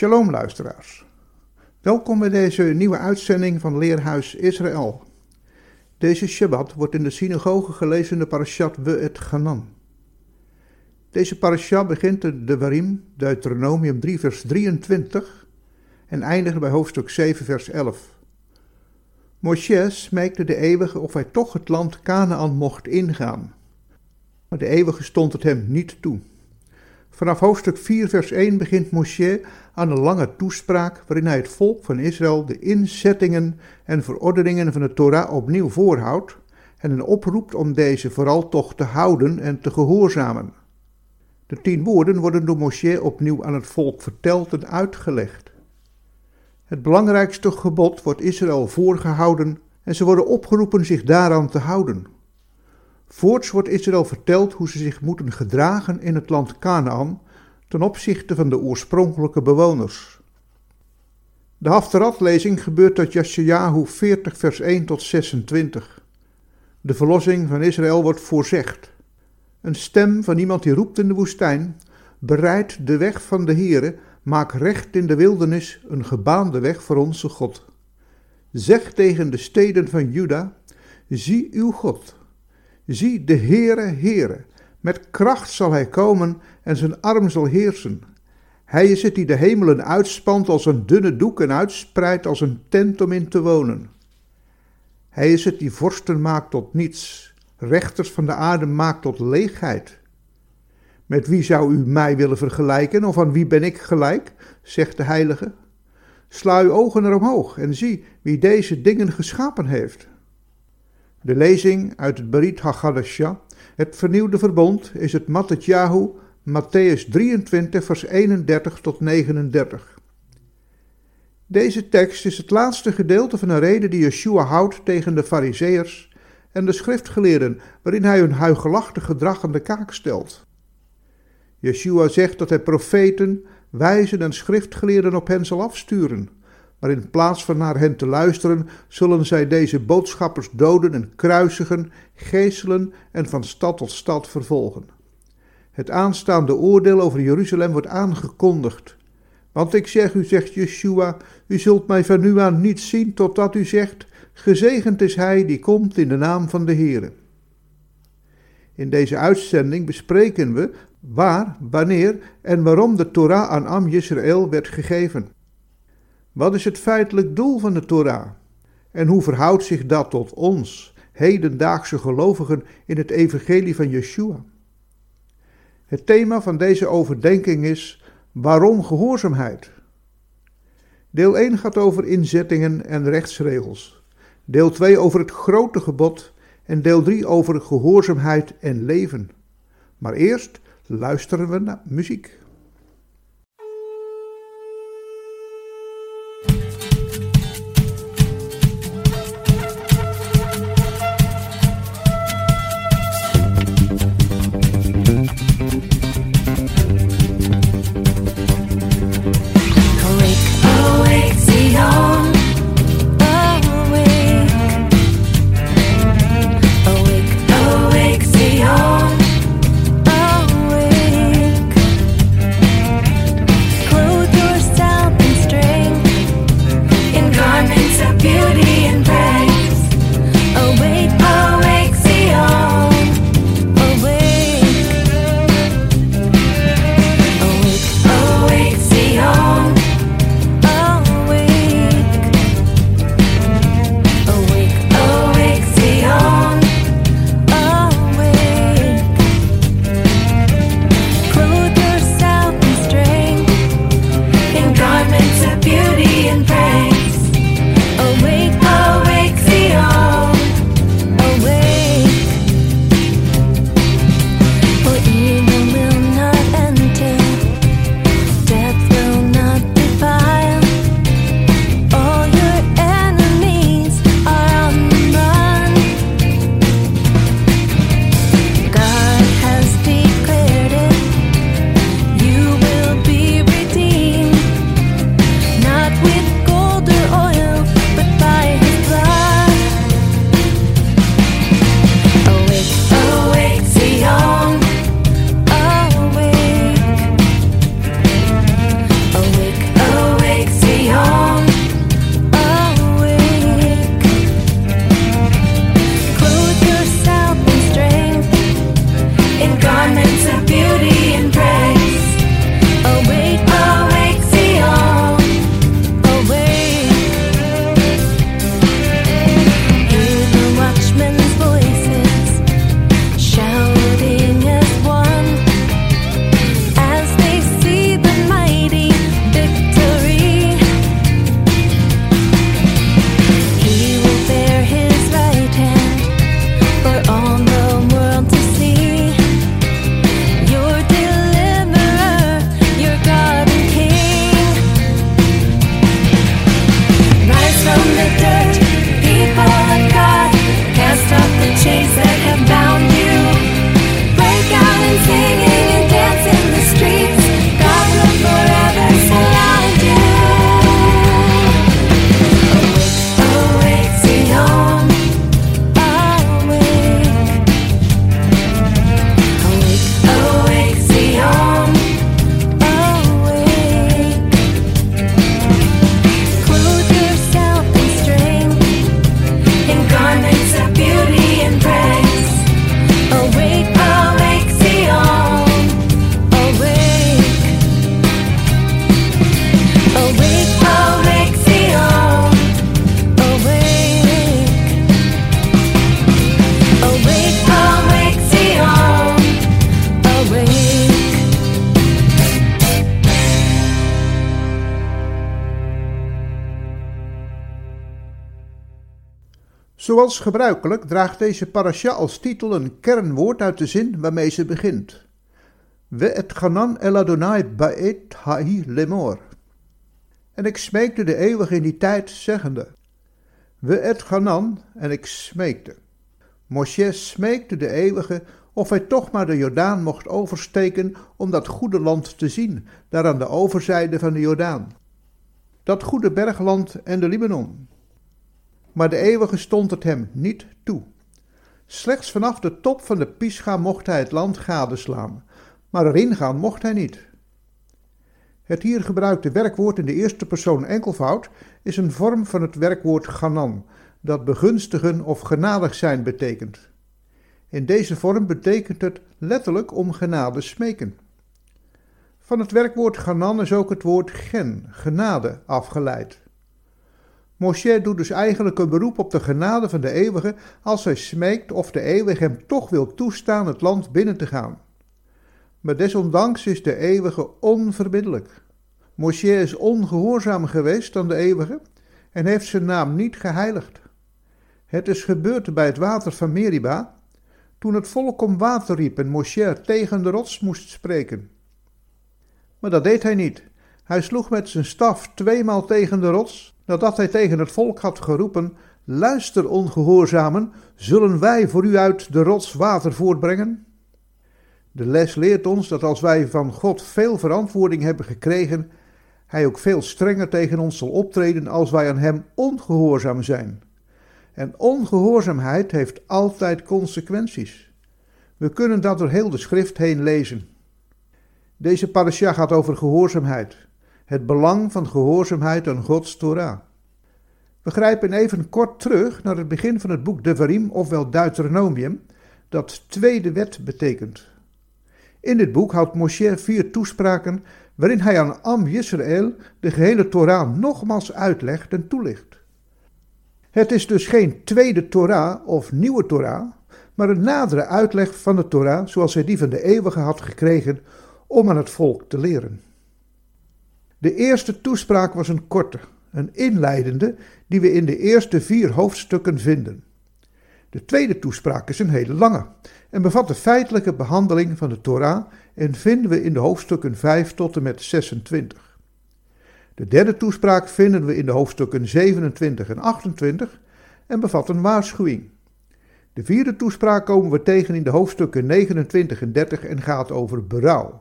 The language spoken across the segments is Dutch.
Shalom luisteraars. Welkom bij deze nieuwe uitzending van Leerhuis Israël. Deze Shabbat wordt in de synagoge gelezen de parashat We et Ganan. Deze parashat begint in de Warim, Deuteronomium 3 vers 23 en eindigt bij hoofdstuk 7 vers 11. Moshe smeekte de eeuwige of hij toch het land Canaan mocht ingaan. Maar de eeuwige stond het hem niet toe. Vanaf hoofdstuk 4, vers 1 begint Moshe aan een lange toespraak waarin hij het volk van Israël de inzettingen en verordeningen van de Torah opnieuw voorhoudt en hen oproept om deze vooral toch te houden en te gehoorzamen. De tien woorden worden door Moshe opnieuw aan het volk verteld en uitgelegd. Het belangrijkste gebod wordt Israël voorgehouden en ze worden opgeroepen zich daaraan te houden. Voorts wordt Israël verteld hoe ze zich moeten gedragen in het land Canaan ten opzichte van de oorspronkelijke bewoners. De Haftarat-lezing gebeurt uit Yashayahu 40 vers 1 tot 26. De verlossing van Israël wordt voorzegd. Een stem van iemand die roept in de woestijn, bereid de weg van de Heere, maak recht in de wildernis een gebaande weg voor onze God. Zeg tegen de steden van Juda, zie uw God. Zie de Heere, Heere, met kracht zal hij komen en zijn arm zal heersen. Hij is het die de hemelen uitspant als een dunne doek en uitspreidt als een tent om in te wonen. Hij is het die vorsten maakt tot niets, rechters van de aarde maakt tot leegheid. Met wie zou u mij willen vergelijken, of aan wie ben ik gelijk? zegt de heilige. Sla uw ogen eromhoog en zie wie deze dingen geschapen heeft. De lezing uit het Berit HaGadashah, het vernieuwde verbond, is het Mattetjahu, Matthäus 23, vers 31 tot 39. Deze tekst is het laatste gedeelte van een reden die Yeshua houdt tegen de Fariseërs en de schriftgeleerden, waarin hij hun huigelachtig gedrag aan de kaak stelt. Yeshua zegt dat hij profeten, wijzen en schriftgeleerden op hen zal afsturen maar in plaats van naar hen te luisteren, zullen zij deze boodschappers doden en kruisigen, geeselen en van stad tot stad vervolgen. Het aanstaande oordeel over Jeruzalem wordt aangekondigd. Want ik zeg u, zegt Yeshua, u zult mij van nu aan niet zien totdat u zegt, gezegend is hij die komt in de naam van de Heere. In deze uitzending bespreken we waar, wanneer en waarom de Torah aan Am Yisrael werd gegeven. Wat is het feitelijk doel van de Torah? En hoe verhoudt zich dat tot ons, hedendaagse gelovigen in het evangelie van Yeshua? Het thema van deze overdenking is waarom gehoorzaamheid? Deel 1 gaat over inzettingen en rechtsregels. Deel 2 over het grote gebod en deel 3 over gehoorzaamheid en leven. Maar eerst luisteren we naar muziek. Zoals gebruikelijk draagt deze parasha als titel een kernwoord uit de zin waarmee ze begint. We et Ganan el Adonai baet ha'i lemor. En ik smeekte de eeuwige in die tijd, zeggende. We et Ganan, en ik smeekte. Moshe smeekte de eeuwige of hij toch maar de Jordaan mocht oversteken om dat goede land te zien, daar aan de overzijde van de Jordaan. Dat goede bergland en de Libanon. Maar de eeuwige stond het hem niet toe. Slechts vanaf de top van de Pisga mocht hij het land gadeslaan, maar erin gaan mocht hij niet. Het hier gebruikte werkwoord in de eerste persoon enkelvoud is een vorm van het werkwoord ganan, dat begunstigen of genadig zijn betekent. In deze vorm betekent het letterlijk om genade smeken. Van het werkwoord ganan is ook het woord gen, genade, afgeleid. Moshe doet dus eigenlijk een beroep op de genade van de eeuwige als hij smeekt of de eeuwige hem toch wil toestaan het land binnen te gaan. Maar desondanks is de eeuwige onverbiddelijk. Moshe is ongehoorzaam geweest aan de eeuwige en heeft zijn naam niet geheiligd. Het is gebeurd bij het water van Meriba, toen het volk om water riep en Moshe tegen de rots moest spreken. Maar dat deed hij niet. Hij sloeg met zijn staf tweemaal tegen de rots, nadat hij tegen het volk had geroepen: Luister, ongehoorzamen, zullen wij voor u uit de rots water voortbrengen? De les leert ons dat als wij van God veel verantwoording hebben gekregen, Hij ook veel strenger tegen ons zal optreden als wij aan Hem ongehoorzaam zijn. En ongehoorzaamheid heeft altijd consequenties. We kunnen dat door heel de schrift heen lezen. Deze parasha gaat over gehoorzaamheid, het belang van gehoorzaamheid aan Gods Torah. We grijpen even kort terug naar het begin van het boek Devarim, ofwel Deuteronomium, dat tweede wet betekent. In dit boek houdt Moshe vier toespraken waarin hij aan Am Yisrael de gehele Torah nogmaals uitlegt en toelicht. Het is dus geen tweede Torah of nieuwe Torah, maar een nadere uitleg van de Torah zoals hij die van de eeuwige had gekregen om aan het volk te leren. De eerste toespraak was een korte, een inleidende, die we in de eerste vier hoofdstukken vinden. De tweede toespraak is een hele lange en bevat de feitelijke behandeling van de Torah en vinden we in de hoofdstukken 5 tot en met 26. De derde toespraak vinden we in de hoofdstukken 27 en 28 en bevat een waarschuwing. De vierde toespraak komen we tegen in de hoofdstukken 29 en 30 en gaat over berouw.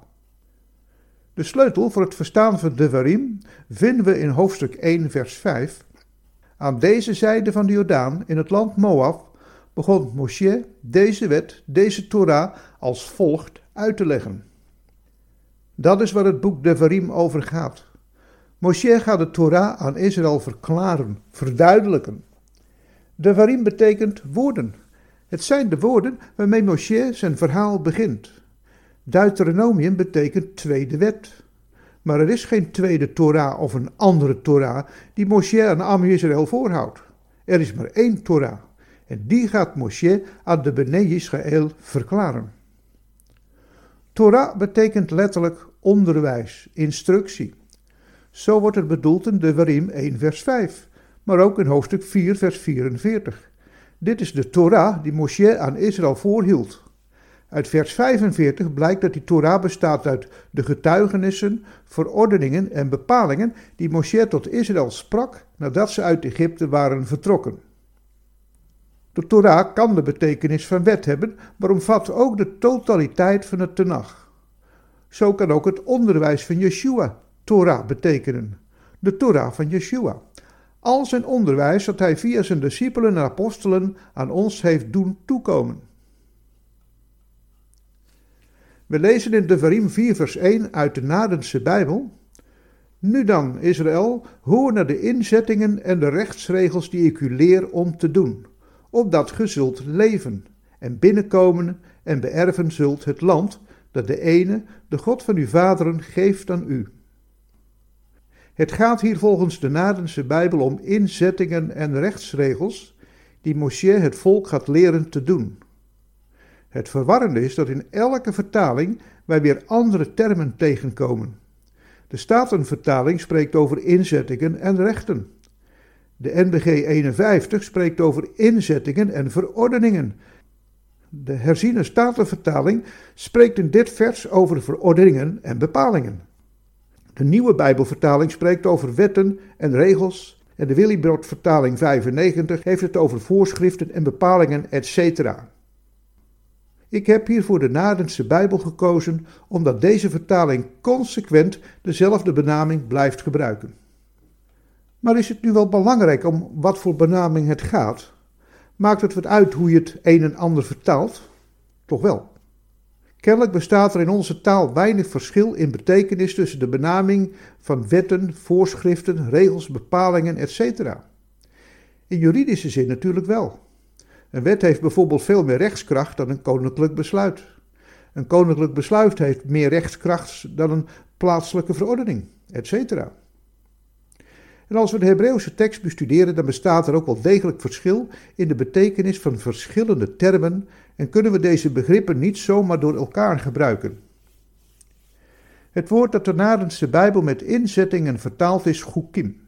De sleutel voor het verstaan van Devarim vinden we in hoofdstuk 1, vers 5. Aan deze zijde van de Jordaan, in het land Moab, begon Moshe deze wet, deze Torah, als volgt uit te leggen. Dat is waar het boek Devarim over gaat. Moshe gaat de Torah aan Israël verklaren, verduidelijken. Devarim betekent woorden. Het zijn de woorden waarmee Moshe zijn verhaal begint. Deuteronomium betekent tweede wet. Maar er is geen tweede Torah of een andere Torah die Moshe aan Am Israël voorhoudt. Er is maar één Torah. En die gaat Moshe aan de Bene Israël verklaren. Torah betekent letterlijk onderwijs, instructie. Zo wordt het bedoeld in Devarim 1 vers 5, maar ook in hoofdstuk 4 vers 44. Dit is de Torah die Moshe aan Israël voorhield. Uit vers 45 blijkt dat die Torah bestaat uit de getuigenissen, verordeningen en bepalingen die Moshe tot Israël sprak nadat ze uit Egypte waren vertrokken. De Torah kan de betekenis van wet hebben, maar omvat ook de totaliteit van het Tenach. Zo kan ook het onderwijs van Yeshua Torah betekenen. De Torah van Yeshua. Al zijn onderwijs dat hij via zijn discipelen en apostelen aan ons heeft doen toekomen. We lezen in Devarim 4 vers 1 uit de Nadense Bijbel. Nu dan, Israël, hoor naar de inzettingen en de rechtsregels die ik u leer om te doen, opdat ge zult leven en binnenkomen en beërven zult het land dat de ene, de God van uw vaderen, geeft aan u. Het gaat hier volgens de Nadense Bijbel om inzettingen en rechtsregels die Moshe het volk gaat leren te doen. Het verwarrende is dat in elke vertaling wij weer andere termen tegenkomen. De Statenvertaling spreekt over inzettingen en rechten. De NBG 51 spreekt over inzettingen en verordeningen. De herziene Statenvertaling spreekt in dit vers over verordeningen en bepalingen. De nieuwe Bijbelvertaling spreekt over wetten en regels en de Willibrord vertaling 95 heeft het over voorschriften en bepalingen, etc. Ik heb hier voor de Nadense Bijbel gekozen omdat deze vertaling consequent dezelfde benaming blijft gebruiken. Maar is het nu wel belangrijk om wat voor benaming het gaat? Maakt het wat uit hoe je het een en ander vertaalt? Toch wel. Kennelijk bestaat er in onze taal weinig verschil in betekenis tussen de benaming van wetten, voorschriften, regels, bepalingen, etc. In juridische zin natuurlijk wel. Een wet heeft bijvoorbeeld veel meer rechtskracht dan een koninklijk besluit. Een koninklijk besluit heeft meer rechtskracht dan een plaatselijke verordening, etc. En als we de Hebreeuwse tekst bestuderen, dan bestaat er ook wel degelijk verschil in de betekenis van verschillende termen en kunnen we deze begrippen niet zomaar door elkaar gebruiken. Het woord dat de Nadense Bijbel met inzettingen vertaald is goekim.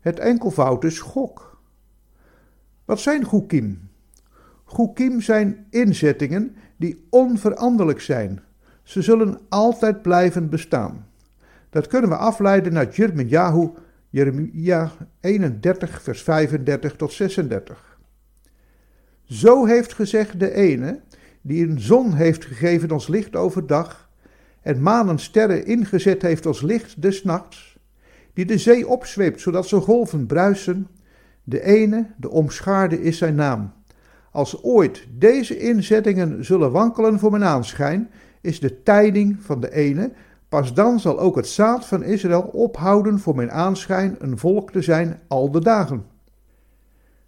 Het enkelvoud is gok. Wat zijn goekim? Goekim zijn inzettingen die onveranderlijk zijn. Ze zullen altijd blijven bestaan. Dat kunnen we afleiden uit Jeremiah, Jeremia 31, vers 35 tot 36. Zo heeft gezegd de ene, die een zon heeft gegeven als licht overdag, en maan en sterren ingezet heeft als licht des nachts, die de zee opzweept zodat ze golven bruisen, de ene, de omschaarde is zijn naam. Als ooit deze inzettingen zullen wankelen voor mijn aanschijn, is de tijding van de ene, pas dan zal ook het zaad van Israël ophouden voor mijn aanschijn een volk te zijn al de dagen.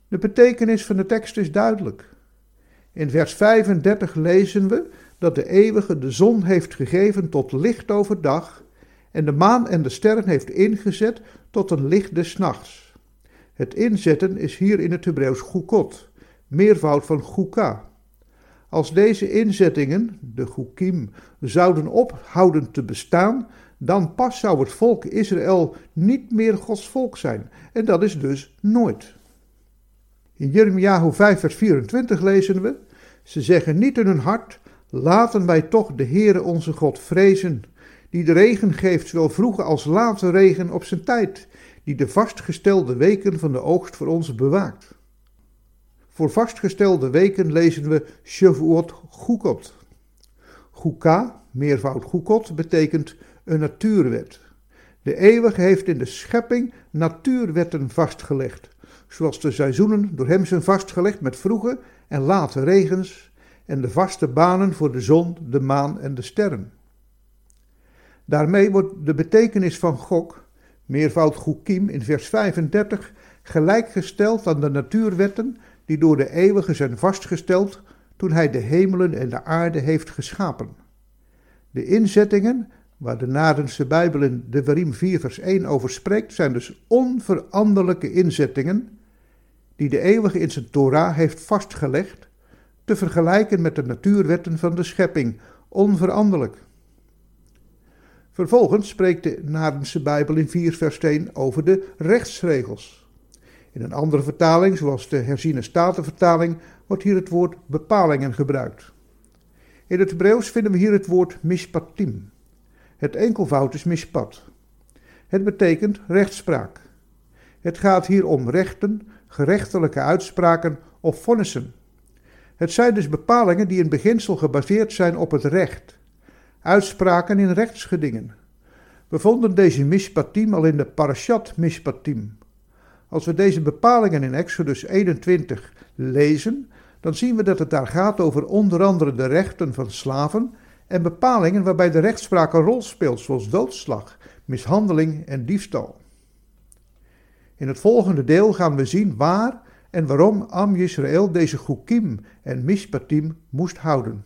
De betekenis van de tekst is duidelijk. In vers 35 lezen we dat de eeuwige de zon heeft gegeven tot licht overdag en de maan en de sterren heeft ingezet tot een licht des nachts. Het inzetten is hier in het Hebreeuws goekot, meervoud van goeka. Als deze inzettingen, de goekim, zouden ophouden te bestaan, dan pas zou het volk Israël niet meer Gods volk zijn. En dat is dus nooit. In Jeremia 5 vers 24 lezen we, ze zeggen niet in hun hart, laten wij toch de Heere onze God vrezen, die de regen geeft, zowel vroege als late regen op zijn tijd, die de vastgestelde weken van de oogst voor ons bewaakt. Voor vastgestelde weken lezen we Shavuot Goekot. Goeka, meervoud Goekot, betekent een natuurwet. De eeuwige heeft in de schepping natuurwetten vastgelegd, zoals de seizoenen door hem zijn vastgelegd met vroege en late regens en de vaste banen voor de zon, de maan en de sterren. Daarmee wordt de betekenis van Gok, meervoud Goekim in vers 35, gelijkgesteld aan de natuurwetten die door de eeuwige zijn vastgesteld toen hij de hemelen en de aarde heeft geschapen. De inzettingen, waar de Nadense Bijbel in Devarim 4 vers 1 over spreekt, zijn dus onveranderlijke inzettingen die de eeuwige in zijn Torah heeft vastgelegd, te vergelijken met de natuurwetten van de schepping, onveranderlijk. Vervolgens spreekt de Nadense Bijbel in 4 vers 1 over de rechtsregels. In een andere vertaling, zoals de herziene statenvertaling, wordt hier het woord bepalingen gebruikt. In het Hebreeuws vinden we hier het woord mishpatim. Het enkelvoud is mishpat. Het betekent rechtspraak. Het gaat hier om rechten, gerechtelijke uitspraken of vonnissen. Het zijn dus bepalingen die in beginsel gebaseerd zijn op het recht. Uitspraken in rechtsgedingen. We vonden deze mishpatim al in de parashat mishpatim. Als we deze bepalingen in Exodus 21 lezen, dan zien we dat het daar gaat over onder andere de rechten van slaven en bepalingen waarbij de rechtspraak een rol speelt, zoals doodslag, mishandeling en diefstal. In het volgende deel gaan we zien waar en waarom Am Yisrael deze Chukim en Mishpatim moest houden.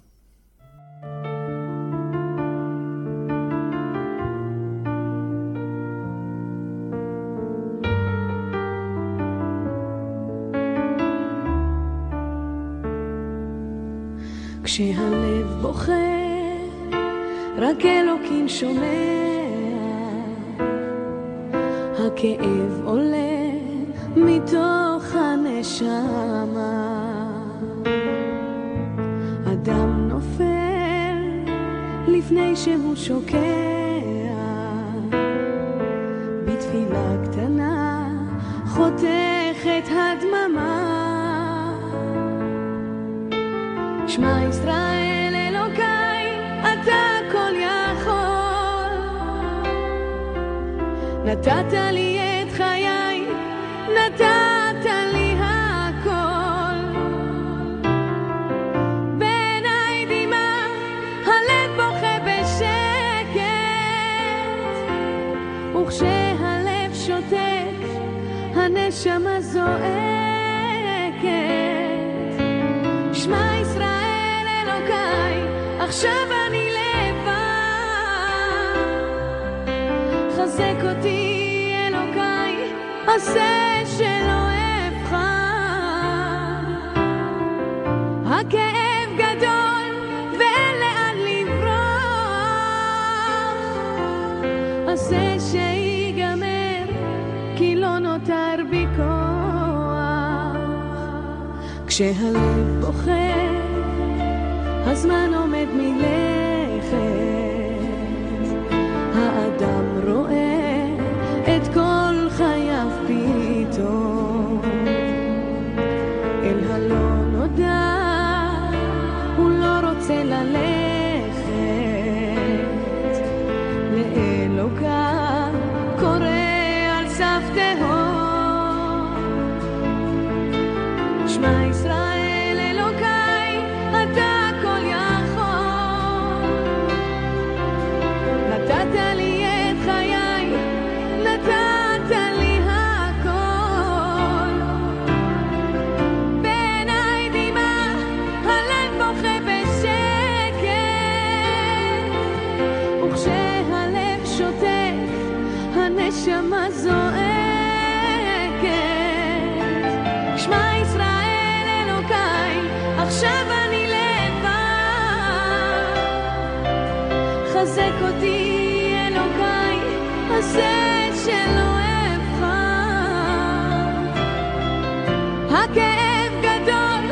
בוכה, רק אלוקים שומע. הכאב עולה מתוך הנשמה. אדם נופל לפני שהוא שוקע. בתפילה קטנה חותכת הדממה. שמע ישראל נתת לי את חיי, נתת לי הכל. בעיניי דמעה, הלב בוכה בשקט, וכשהלב שותק, הנשמה זועקת. שמע ישראל אלוקיי, עכשיו חזק אותי אלוקיי, עשה שלא אבחר. הכאב גדול ואין לאן לברוח. עשה שיגמר, כי לא נותר בי כוח. כשהלב בוכה, הזמן עומד מלכת. האדם רואה חזק אותי אלוקיי, עשה שלא אבחר. הכאב גדול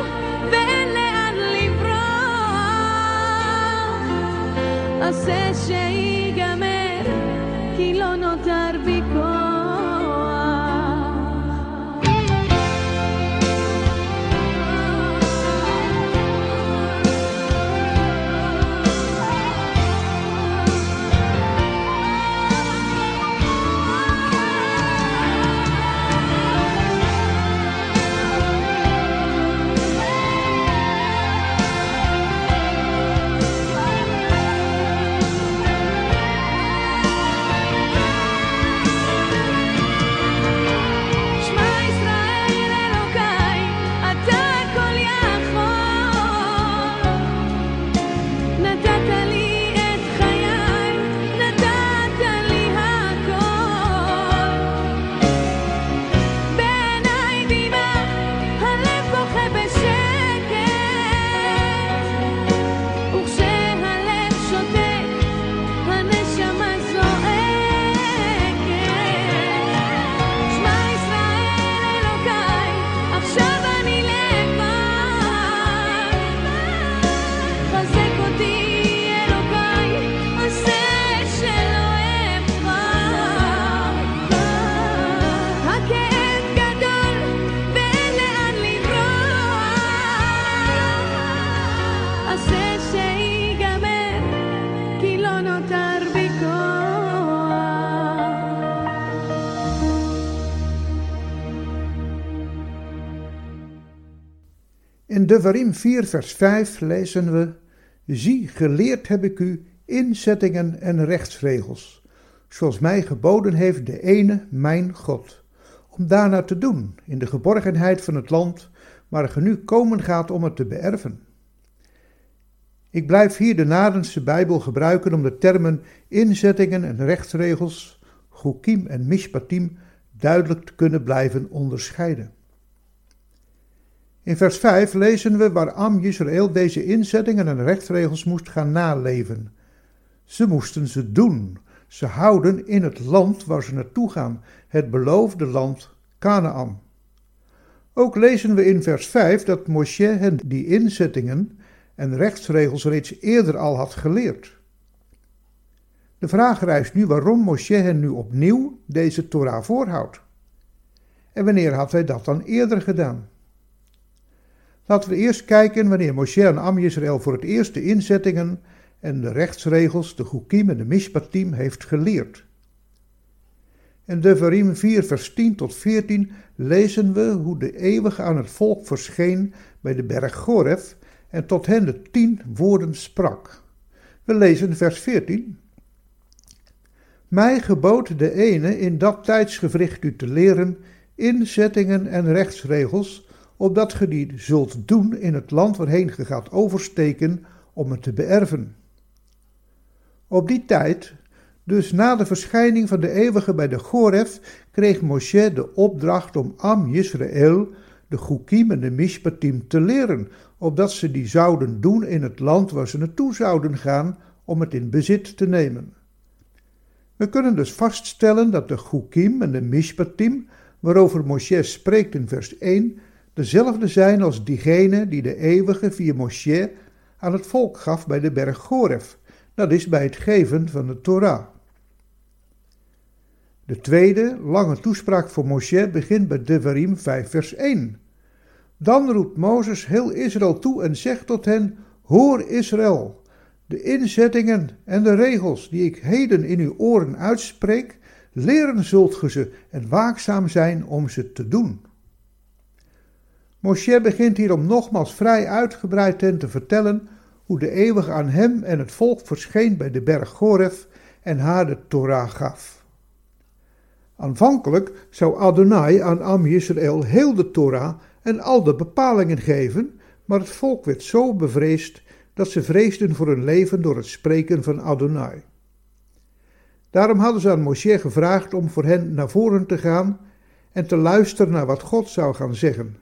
ואין לאן לברוח. עשה שיגמר, In Devarim 4 vers 5 lezen we, Zie, geleerd heb ik u inzettingen en rechtsregels, zoals mij geboden heeft de ene, mijn God, om daarna te doen in de geborgenheid van het land waar ge nu komen gaat om het te beërven. Ik blijf hier de Nadense Bijbel gebruiken om de termen inzettingen en rechtsregels, Chukim en Mishpatim, duidelijk te kunnen blijven onderscheiden. In vers 5 lezen we waar Am Israël deze inzettingen en rechtsregels moest gaan naleven. Ze moesten ze doen, ze houden in het land waar ze naartoe gaan, het beloofde land Canaan. Ook lezen we in vers 5 dat Moshe hen die inzettingen en rechtsregels reeds eerder al had geleerd. De vraag rijst nu waarom Moshe hen nu opnieuw deze Torah voorhoudt. En wanneer had hij dat dan eerder gedaan? Laten we eerst kijken wanneer Moshe en Am Israël voor het eerst de inzettingen en de rechtsregels, de Chukim en de Mishpatim heeft geleerd. In Devarim 4 vers 10 tot 14 lezen we hoe de eeuwige aan het volk verscheen bij de berg Goref en tot hen de tien woorden sprak. We lezen vers 14. Mij gebood de ene in dat tijdsgevricht u te leren inzettingen en rechtsregels, opdat ge die zult doen in het land waarheen ge gaat oversteken om het te beërven. Op die tijd, dus na de verschijning van de eeuwige bij de Goref, kreeg Moshe de opdracht om Am Yisrael, de Chukim en de Mishpatim te leren, opdat ze die zouden doen in het land waar ze naartoe zouden gaan om het in bezit te nemen. We kunnen dus vaststellen dat de Chukim en de Mishpatim, waarover Moshe spreekt in vers 1, dezelfde zijn als diegene die de eeuwige via Moshe aan het volk gaf bij de berg Goref, dat is bij het geven van de Torah. De tweede, lange toespraak voor Moshe begint bij Devarim 5 vers 1. Dan roept Mozes heel Israël toe en zegt tot hen, Hoor Israël, de inzettingen en de regels die ik heden in uw oren uitspreek, leren zult ge ze en waakzaam zijn om ze te doen. Moshe begint hierom nogmaals vrij uitgebreid ten te vertellen hoe de eeuwige aan hem en het volk verscheen bij de berg Goref en haar de Torah gaf. Aanvankelijk zou Adonai aan Am Yisrael heel de Torah en al de bepalingen geven, maar het volk werd zo bevreesd dat ze vreesden voor hun leven door het spreken van Adonai. Daarom hadden ze aan Moshe gevraagd om voor hen naar voren te gaan en te luisteren naar wat God zou gaan zeggen.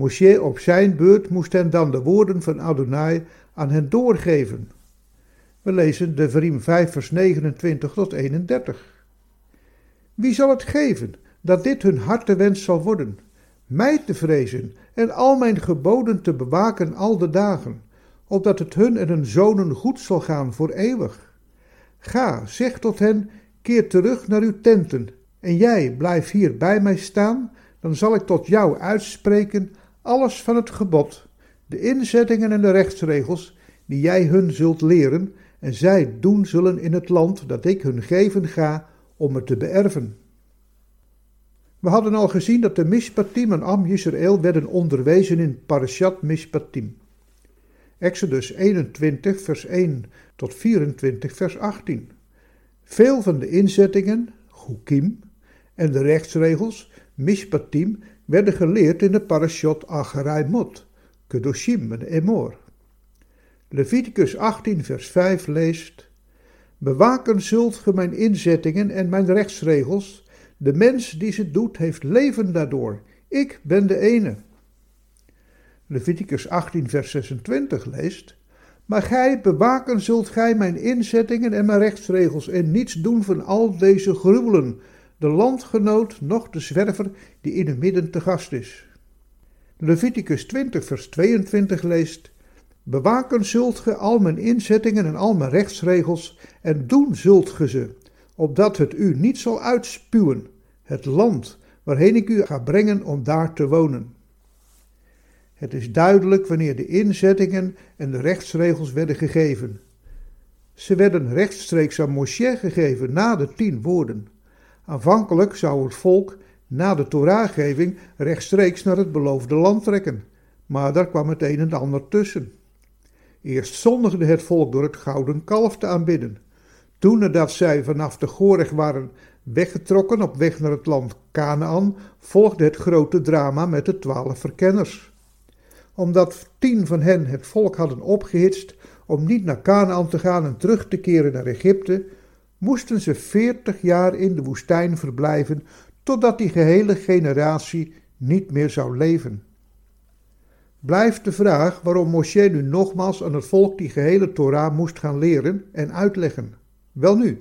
Moshe op zijn beurt moest hen dan de woorden van Adonai aan hen doorgeven. We lezen de Vrim 5 vers 29 tot 31. Wie zal het geven dat dit hun hartewens zal worden? Mij te vrezen en al mijn geboden te bewaken al de dagen, opdat het hun en hun zonen goed zal gaan voor eeuwig. Ga, zeg tot hen, keer terug naar uw tenten, en jij blijf hier bij mij staan, dan zal ik tot jou uitspreken alles van het gebod, de inzettingen en de rechtsregels die jij hun zult leren en zij doen zullen in het land dat ik hun geven ga om het te beërven. We hadden al gezien dat de Mishpatim en Am Yisrael werden onderwezen in Parashat Mishpatim. Exodus 21 vers 1 tot 24 vers 18. Veel van de inzettingen, Hukim, en de rechtsregels, Mishpatim, werden geleerd in de Parashat Mot, Kedoshim en Emor. Leviticus 18 vers 5 leest, Bewaken zult ge mijn inzettingen en mijn rechtsregels, de mens die ze doet heeft leven daardoor, ik ben de ene. Leviticus 18 vers 26 leest, maar gij bewaken zult gij mijn inzettingen en mijn rechtsregels en niets doen van al deze gruwelen, de landgenoot noch de zwerver die in uw midden te gast is. Leviticus 20 vers 22 leest, Bewaken zult ge al mijn inzettingen en al mijn rechtsregels, en doen zult ge ze, opdat het u niet zal uitspuwen, het land waarheen ik u ga brengen om daar te wonen. Het is duidelijk wanneer de inzettingen en de rechtsregels werden gegeven. Ze werden rechtstreeks aan Moshe gegeven na de tien woorden. Aanvankelijk zou het volk na de Torahgeving rechtstreeks naar het beloofde land trekken. maar daar kwam het een en ander tussen. Eerst zondigde het volk door het gouden kalf te aanbidden. Toen, nadat zij vanaf de Goreg waren weggetrokken op weg naar het land Canaan, volgde het grote drama met de twaalf verkenners. Omdat tien van hen het volk hadden opgehitst om niet naar Canaan te gaan en terug te keren naar Egypte, moesten ze veertig jaar in de woestijn verblijven, totdat die gehele generatie niet meer zou leven. Blijft de vraag waarom Moshe nu nogmaals aan het volk die gehele Torah moest gaan leren en uitleggen. Welnu,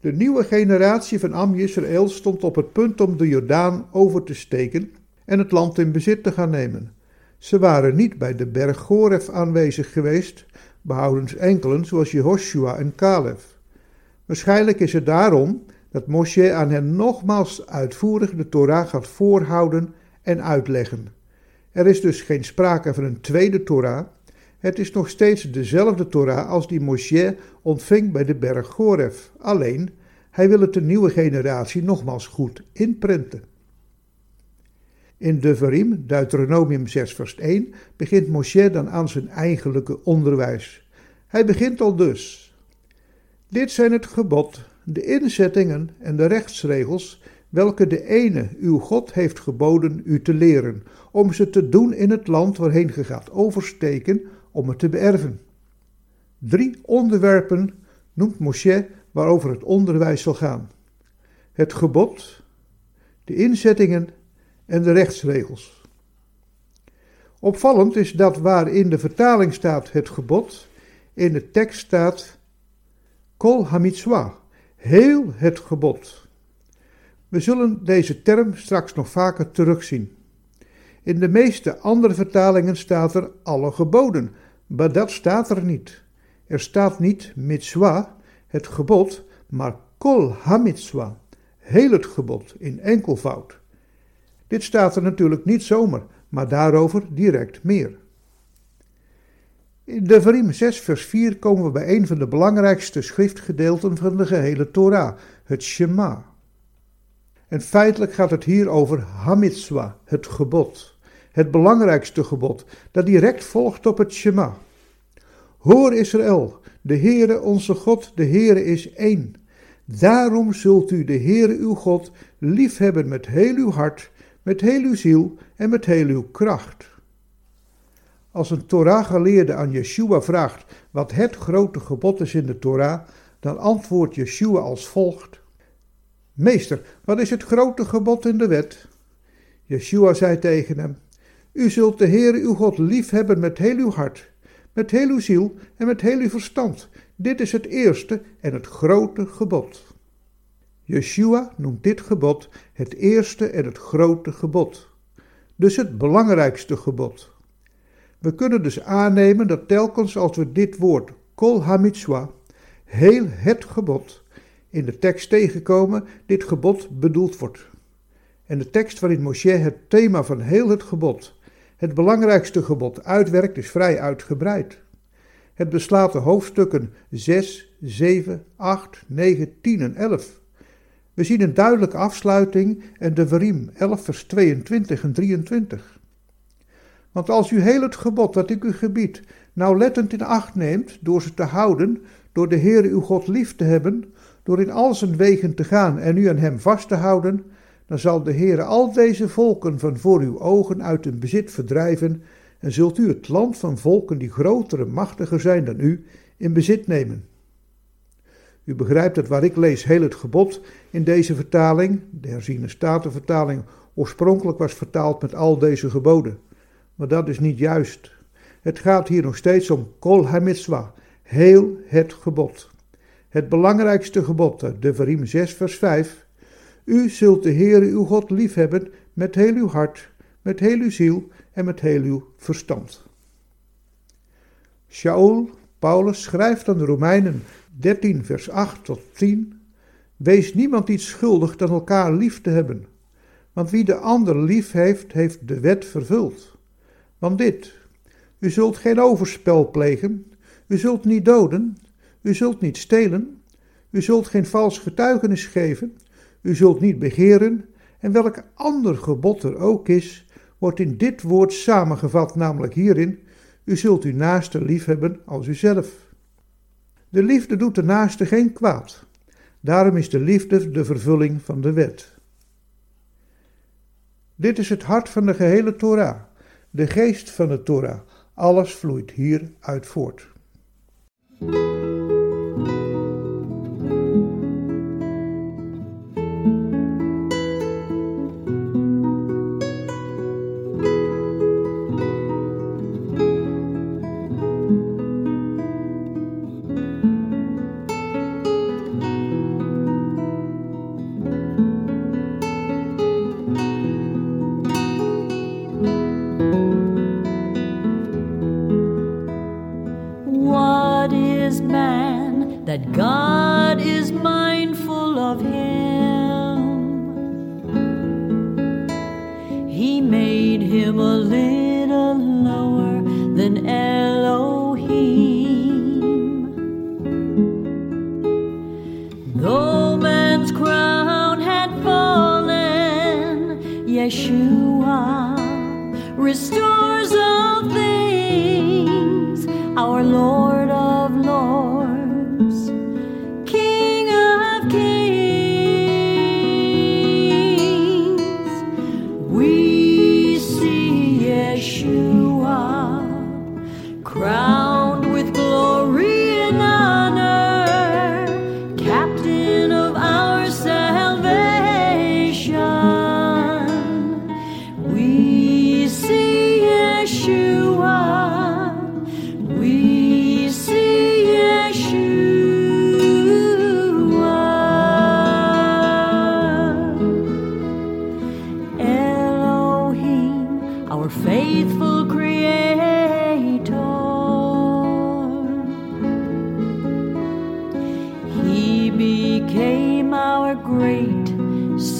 de nieuwe generatie van Am Yisrael stond op het punt om de Jordaan over te steken en het land in bezit te gaan nemen. Ze waren niet bij de berg Goref aanwezig geweest, behoudens enkelen zoals Jehoshua en Caleb. Waarschijnlijk is het daarom dat Moshe aan hen nogmaals uitvoerig de Torah gaat voorhouden en uitleggen. Er is dus geen sprake van een tweede Torah. Het is nog steeds dezelfde Torah als die Moshe ontving bij de berg Goref. Alleen, hij wil het de nieuwe generatie nogmaals goed inprenten. In Devarim, Deuteronomium 6 vers 1, begint Moshe dan aan zijn eigenlijke onderwijs. Hij begint al dus. Dit zijn het gebod, de inzettingen en de rechtsregels welke de ene uw God heeft geboden u te leren, om ze te doen in het land waarheen ge gaat oversteken, om het te beërven. Drie onderwerpen noemt Moshe waarover het onderwijs zal gaan: het gebod, de inzettingen en de rechtsregels. Opvallend is dat waar in de vertaling staat het gebod, in de tekst staat kol hamitzwa, heel het gebod. We zullen deze term straks nog vaker terugzien. In de meeste andere vertalingen staat er alle geboden, maar dat staat er niet. Er staat niet mitzwa, het gebod, maar kol hamitzwa, heel het gebod in enkelvoud. Dit staat er natuurlijk niet zomaar, maar daarover direct meer. In de Devarim 6 vers 4 komen we bij een van de belangrijkste schriftgedeelten van de gehele Torah, het Shema. En feitelijk gaat het hier over Hamitswa, het gebod. Het belangrijkste gebod, dat direct volgt op het Shema. Hoor Israël, de Heere onze God, de Heere is één. Daarom zult u de Heere uw God liefhebben met heel uw hart, met heel uw ziel en met heel uw kracht. Als een Torah-geleerde aan Yeshua vraagt wat het grote gebod is in de Torah, dan antwoordt Yeshua als volgt: Meester, wat is het grote gebod in de wet? Yeshua zei tegen hem: U zult de Heere uw God lief hebben met heel uw hart, met heel uw ziel en met heel uw verstand. Dit is het eerste en het grote gebod. Yeshua noemt dit gebod het eerste en het grote gebod. Dus het belangrijkste gebod. We kunnen dus aannemen dat telkens als we dit woord kol hamitzwa, heel het gebod, in de tekst tegenkomen dit gebod bedoeld wordt. En de tekst waarin Moshe het thema van heel het gebod, het belangrijkste gebod, uitwerkt is vrij uitgebreid. Het beslaat de hoofdstukken 6, 7, 8, 9, 10 en 11. We zien een duidelijke afsluiting en de Verim 11 vers 22 en 23. Want als u heel het gebod dat ik u gebied nauwlettend in acht neemt door ze te houden, door de Heere uw God lief te hebben, door in al zijn wegen te gaan en u aan hem vast te houden, dan zal de Heere al deze volken van voor uw ogen uit hun bezit verdrijven en zult u het land van volken die groter en machtiger zijn dan u in bezit nemen. U begrijpt dat waar ik lees heel het gebod in deze vertaling, de herziene statenvertaling, oorspronkelijk was vertaald met al deze geboden. Maar dat is niet juist. Het gaat hier nog steeds om kol hamitzwa, heel het gebod. Het belangrijkste gebod, de Verim 6 vers 5. U zult de Heere uw God liefhebben met heel uw hart, met heel uw ziel en met heel uw verstand. Shaul, Paulus, schrijft aan de Romeinen 13 vers 8 tot 10. Wees niemand iets schuldig dan elkaar lief te hebben. Want wie de ander lief heeft, heeft de wet vervuld. Want dit, u zult geen overspel plegen, u zult niet doden, u zult niet stelen, u zult geen vals getuigenis geven, u zult niet begeren, en welk ander gebod er ook is, wordt in dit woord samengevat, namelijk hierin: U zult uw naaste lief hebben als uzelf. De liefde doet de naaste geen kwaad. Daarom is de liefde de vervulling van de wet. Dit is het hart van de gehele Torah, de geest van de Torah. Alles vloeit hieruit voort. That God is mindful of him?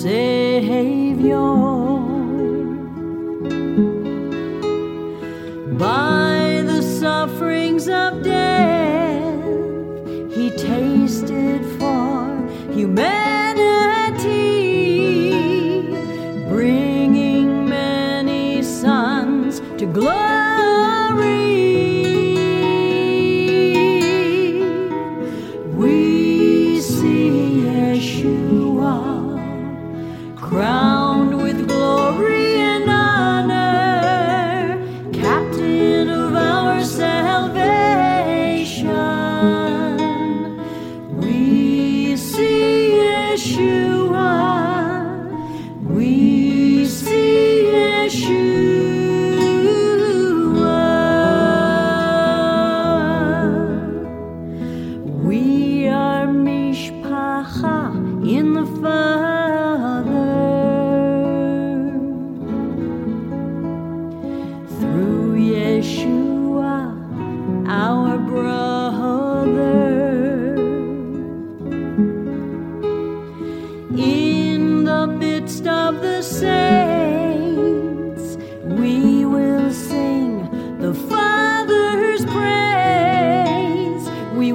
Savior. By the sufferings of death, he tasted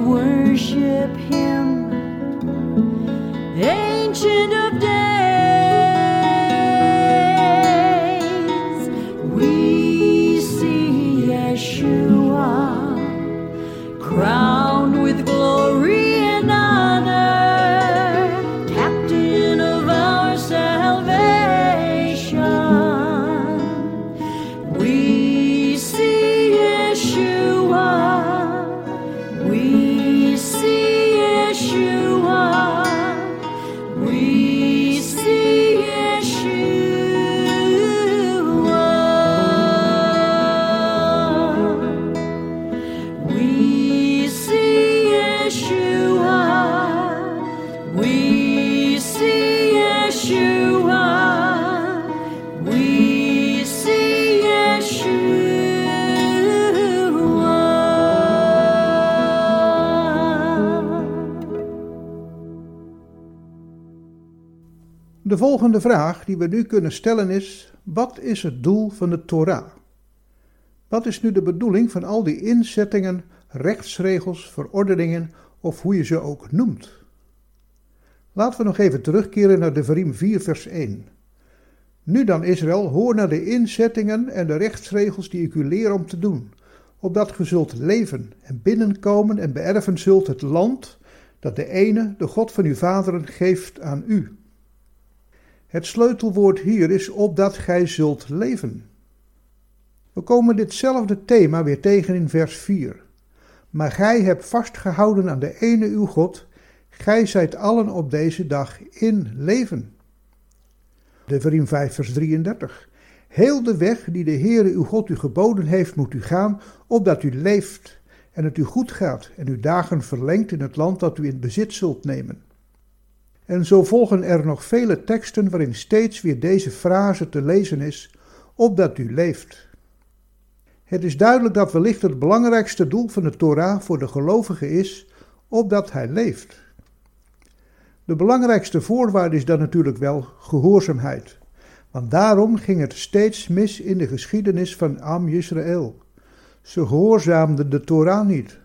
worship Him, Ancient vraag die we nu kunnen stellen is: wat is het doel van de Torah? Wat is nu de bedoeling van al die inzettingen, rechtsregels, verordeningen of hoe je ze ook noemt? Laten we nog even terugkeren naar de Verim 4 vers 1. Nu dan, Israël, hoor naar de inzettingen en de rechtsregels die ik u leer om te doen, opdat ge zult leven en binnenkomen en beërven zult het land dat de ene, de God van uw vaderen, geeft aan u. Het sleutelwoord hier is opdat gij zult leven. We komen ditzelfde thema weer tegen in vers 4. Maar gij hebt vastgehouden aan de ene uw God, gij zijt allen op deze dag in leven. Deuteronomium 5 vers 33. Heel de weg die de Heere uw God u geboden heeft, moet u gaan, opdat u leeft en het u goed gaat en uw dagen verlengt in het land dat u in bezit zult nemen. En zo volgen er nog vele teksten waarin steeds weer deze frase te lezen is, opdat u leeft. Het is duidelijk dat wellicht het belangrijkste doel van de Torah voor de gelovige is, opdat hij leeft. De belangrijkste voorwaarde is dan natuurlijk wel gehoorzaamheid. Want daarom ging het steeds mis in de geschiedenis van Am Yisrael. Ze gehoorzaamden de Torah niet.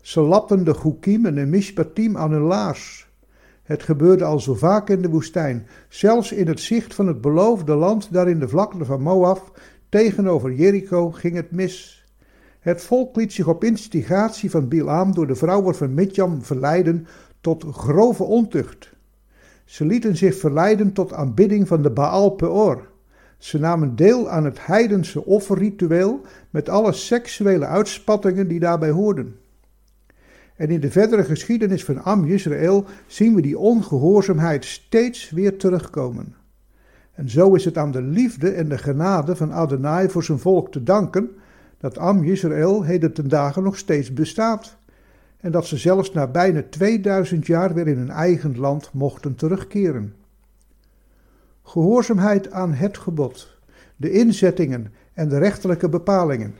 Ze lapten de Chukim en de Mishpatim aan hun laars. Het gebeurde al zo vaak in de woestijn, zelfs in het zicht van het beloofde land, daar in de vlakte van Moab, tegenover Jericho, ging het mis. Het volk liet zich op instigatie van Bilaam door de vrouwen van Midjam verleiden tot grove ontucht. Ze lieten zich verleiden tot aanbidding van de Baal Peor. Ze namen deel aan het heidense offerritueel met alle seksuele uitspattingen die daarbij hoorden. En in de verdere geschiedenis van Am Israël zien we die ongehoorzaamheid steeds weer terugkomen. En zo is het aan de liefde en de genade van Adonai voor zijn volk te danken dat Am Israël heden ten dagen nog steeds bestaat en dat ze zelfs na bijna 2000 jaar weer in hun eigen land mochten terugkeren. Gehoorzaamheid aan het gebod, de inzettingen en de rechterlijke bepalingen.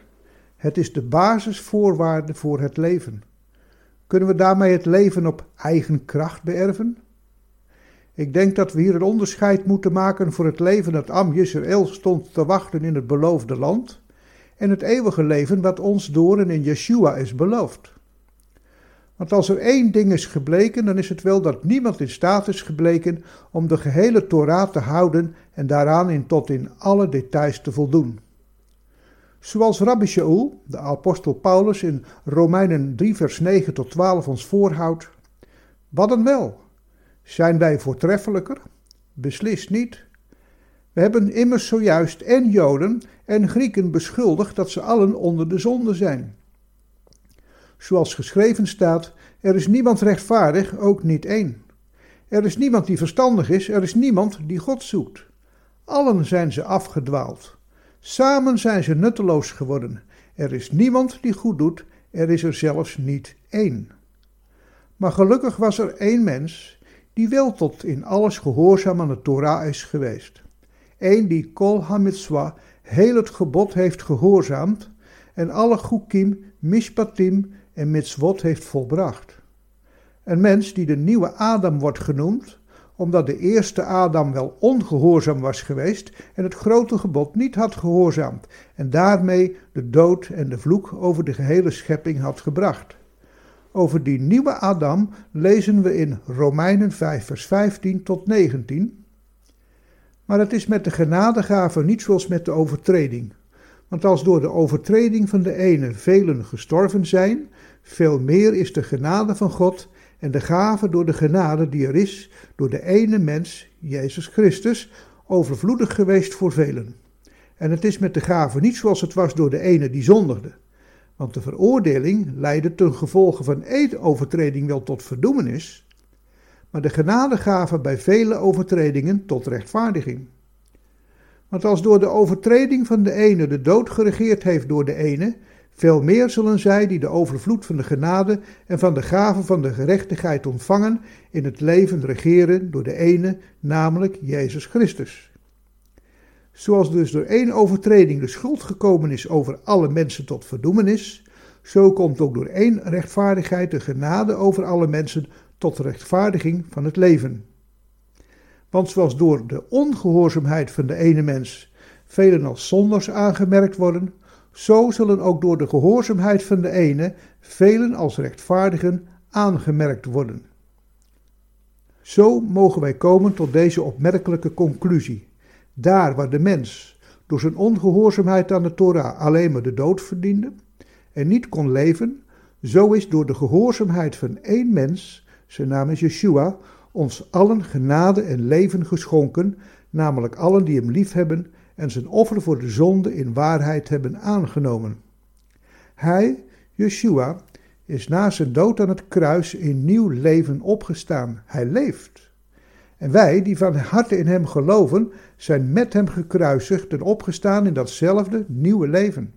Het is de basisvoorwaarde voor het leven. Kunnen we daarmee het leven op eigen kracht beërven? Ik denk dat we hier een onderscheid moeten maken voor het leven dat Am Yisrael stond te wachten in het beloofde land en het eeuwige leven wat ons door en in Yeshua is beloofd. Want als er één ding is gebleken, dan is het wel dat niemand in staat is gebleken om de gehele Torah te houden en daaraan in tot in alle details te voldoen. Zoals Rabbi Shaul, de apostel Paulus in Romeinen 3 vers 9 tot 12 ons voorhoudt. Wat dan wel? Zijn wij voortreffelijker? Beslist niet. We hebben immers zojuist en Joden en Grieken beschuldigd dat ze allen onder de zonde zijn. Zoals geschreven staat, er is niemand rechtvaardig, ook niet één. Er is niemand die verstandig is, er is niemand die God zoekt. Allen zijn ze afgedwaald. Samen zijn ze nutteloos geworden. Er is niemand die goed doet, er is er zelfs niet één. Maar gelukkig was er één mens die wel tot in alles gehoorzaam aan de Torah is geweest. Eén die kol hamitzwa heel het gebod heeft gehoorzaamd en alle chukim, mishpatim en mitzvot heeft volbracht. Een mens die de nieuwe Adam wordt genoemd, omdat de eerste Adam wel ongehoorzaam was geweest en het grote gebod niet had gehoorzaamd en daarmee de dood en de vloek over de gehele schepping had gebracht. Over die nieuwe Adam lezen we in Romeinen 5 vers 15 tot 19. Maar het is met de genadegave niet zoals met de overtreding. Want als door de overtreding van de ene velen gestorven zijn, veel meer is de genade van God en de gave door de genade die er is door de ene mens, Jezus Christus, overvloedig geweest voor velen. En het is met de gave niet zoals het was door de ene die zondigde. Want de veroordeling leidde ten gevolge van één overtreding wel tot verdoemenis, maar de genadegave bij vele overtredingen tot rechtvaardiging. Want als door de overtreding van de ene de dood geregeerd heeft door de ene, veel meer zullen zij die de overvloed van de genade en van de gave van de gerechtigheid ontvangen, in het leven regeren door de ene, namelijk Jezus Christus. Zoals dus door één overtreding de schuld gekomen is over alle mensen tot verdoemenis, zo komt ook door één rechtvaardigheid de genade over alle mensen tot rechtvaardiging van het leven. Want zoals door de ongehoorzaamheid van de ene mens velen als zonders aangemerkt worden, zo zullen ook door de gehoorzaamheid van de ene velen als rechtvaardigen aangemerkt worden. Zo mogen wij komen tot deze opmerkelijke conclusie. Daar waar de mens door zijn ongehoorzaamheid aan de Torah alleen maar de dood verdiende en niet kon leven, zo is door de gehoorzaamheid van één mens, zijn naam is Yeshua, ons allen genade en leven geschonken, namelijk allen die hem liefhebben en zijn offer voor de zonde in waarheid hebben aangenomen. Hij, Yeshua, is na zijn dood aan het kruis in nieuw leven opgestaan. Hij leeft. En wij, die van harte in hem geloven, zijn met hem gekruisigd en opgestaan in datzelfde nieuwe leven.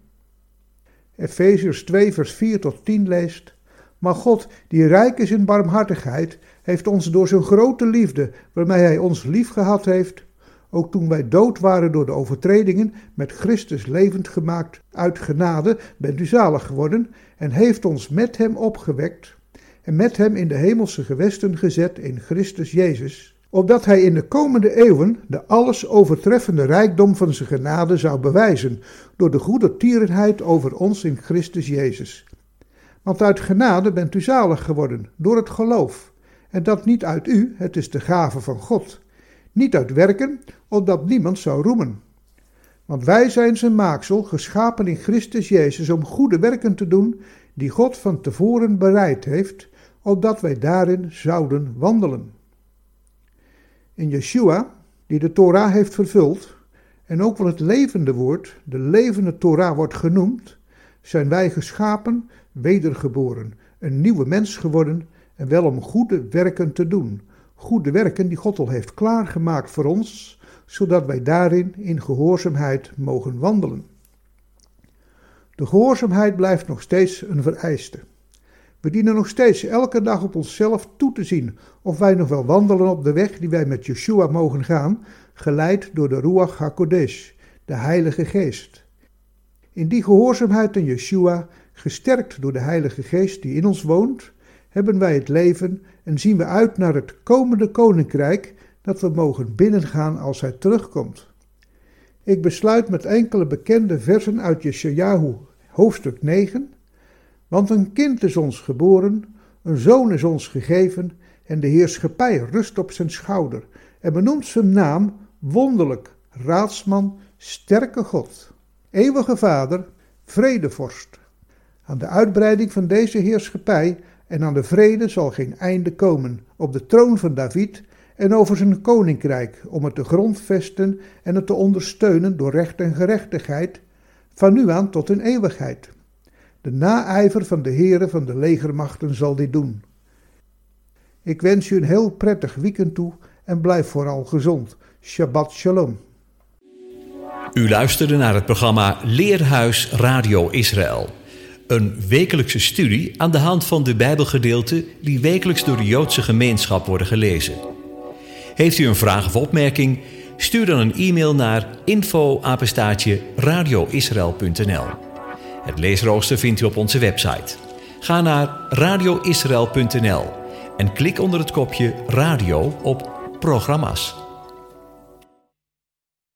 Efeziërs 2, vers 4 tot 10 leest: Maar God, die rijk is in barmhartigheid, heeft ons door zijn grote liefde, waarmee hij ons lief gehad heeft, ook toen wij dood waren door de overtredingen, met Christus levend gemaakt. Uit genade bent u zalig geworden en heeft ons met hem opgewekt en met hem in de hemelse gewesten gezet in Christus Jezus, opdat hij in de komende eeuwen de alles overtreffende rijkdom van zijn genade zou bewijzen door de goede tierenheid over ons in Christus Jezus. Want uit genade bent u zalig geworden door het geloof, en dat niet uit u, het is de gave van God niet uit werken, opdat niemand zou roemen. Want wij zijn zijn maaksel, geschapen in Christus Jezus, om goede werken te doen, die God van tevoren bereid heeft, opdat wij daarin zouden wandelen. In Yeshua, die de Torah heeft vervuld, en ook wel het levende woord, de levende Torah wordt genoemd, zijn wij geschapen, wedergeboren, een nieuwe mens geworden, en wel om goede werken te doen, goede werken die God al heeft klaargemaakt voor ons, zodat wij daarin in gehoorzaamheid mogen wandelen. De gehoorzaamheid blijft nog steeds een vereiste. We dienen nog steeds elke dag op onszelf toe te zien of wij nog wel wandelen op de weg die wij met Yeshua mogen gaan, geleid door de Ruach HaKodesh, de Heilige Geest. In die gehoorzaamheid aan Yeshua, gesterkt door de Heilige Geest die in ons woont, hebben wij het leven en zien we uit naar het komende koninkrijk dat we mogen binnengaan als hij terugkomt. Ik besluit met enkele bekende versen uit Yeshayahu, hoofdstuk 9. Want een kind is ons geboren, een zoon is ons gegeven, en de heerschappij rust op zijn schouder. En benoemt zijn naam wonderlijk, raadsman, sterke God, eeuwige vader, vredevorst. Aan de uitbreiding van deze heerschappij en aan de vrede zal geen einde komen op de troon van David en over zijn koninkrijk, om het te grondvesten en het te ondersteunen door recht en gerechtigheid, van nu aan tot in eeuwigheid. De naijver van de Heere van de legermachten zal dit doen. Ik wens u een heel prettig weekend toe en blijf vooral gezond. Shabbat shalom. U luisterde naar het programma Leerhuis Radio Israël. Een wekelijkse studie aan de hand van de Bijbelgedeelten die wekelijks door de Joodse gemeenschap worden gelezen. Heeft u een vraag of opmerking? Stuur dan een e-mail naar info radioisrael.nl. Het leesrooster vindt u op onze website. Ga naar radioisrael.nl en klik onder het kopje radio op programma's.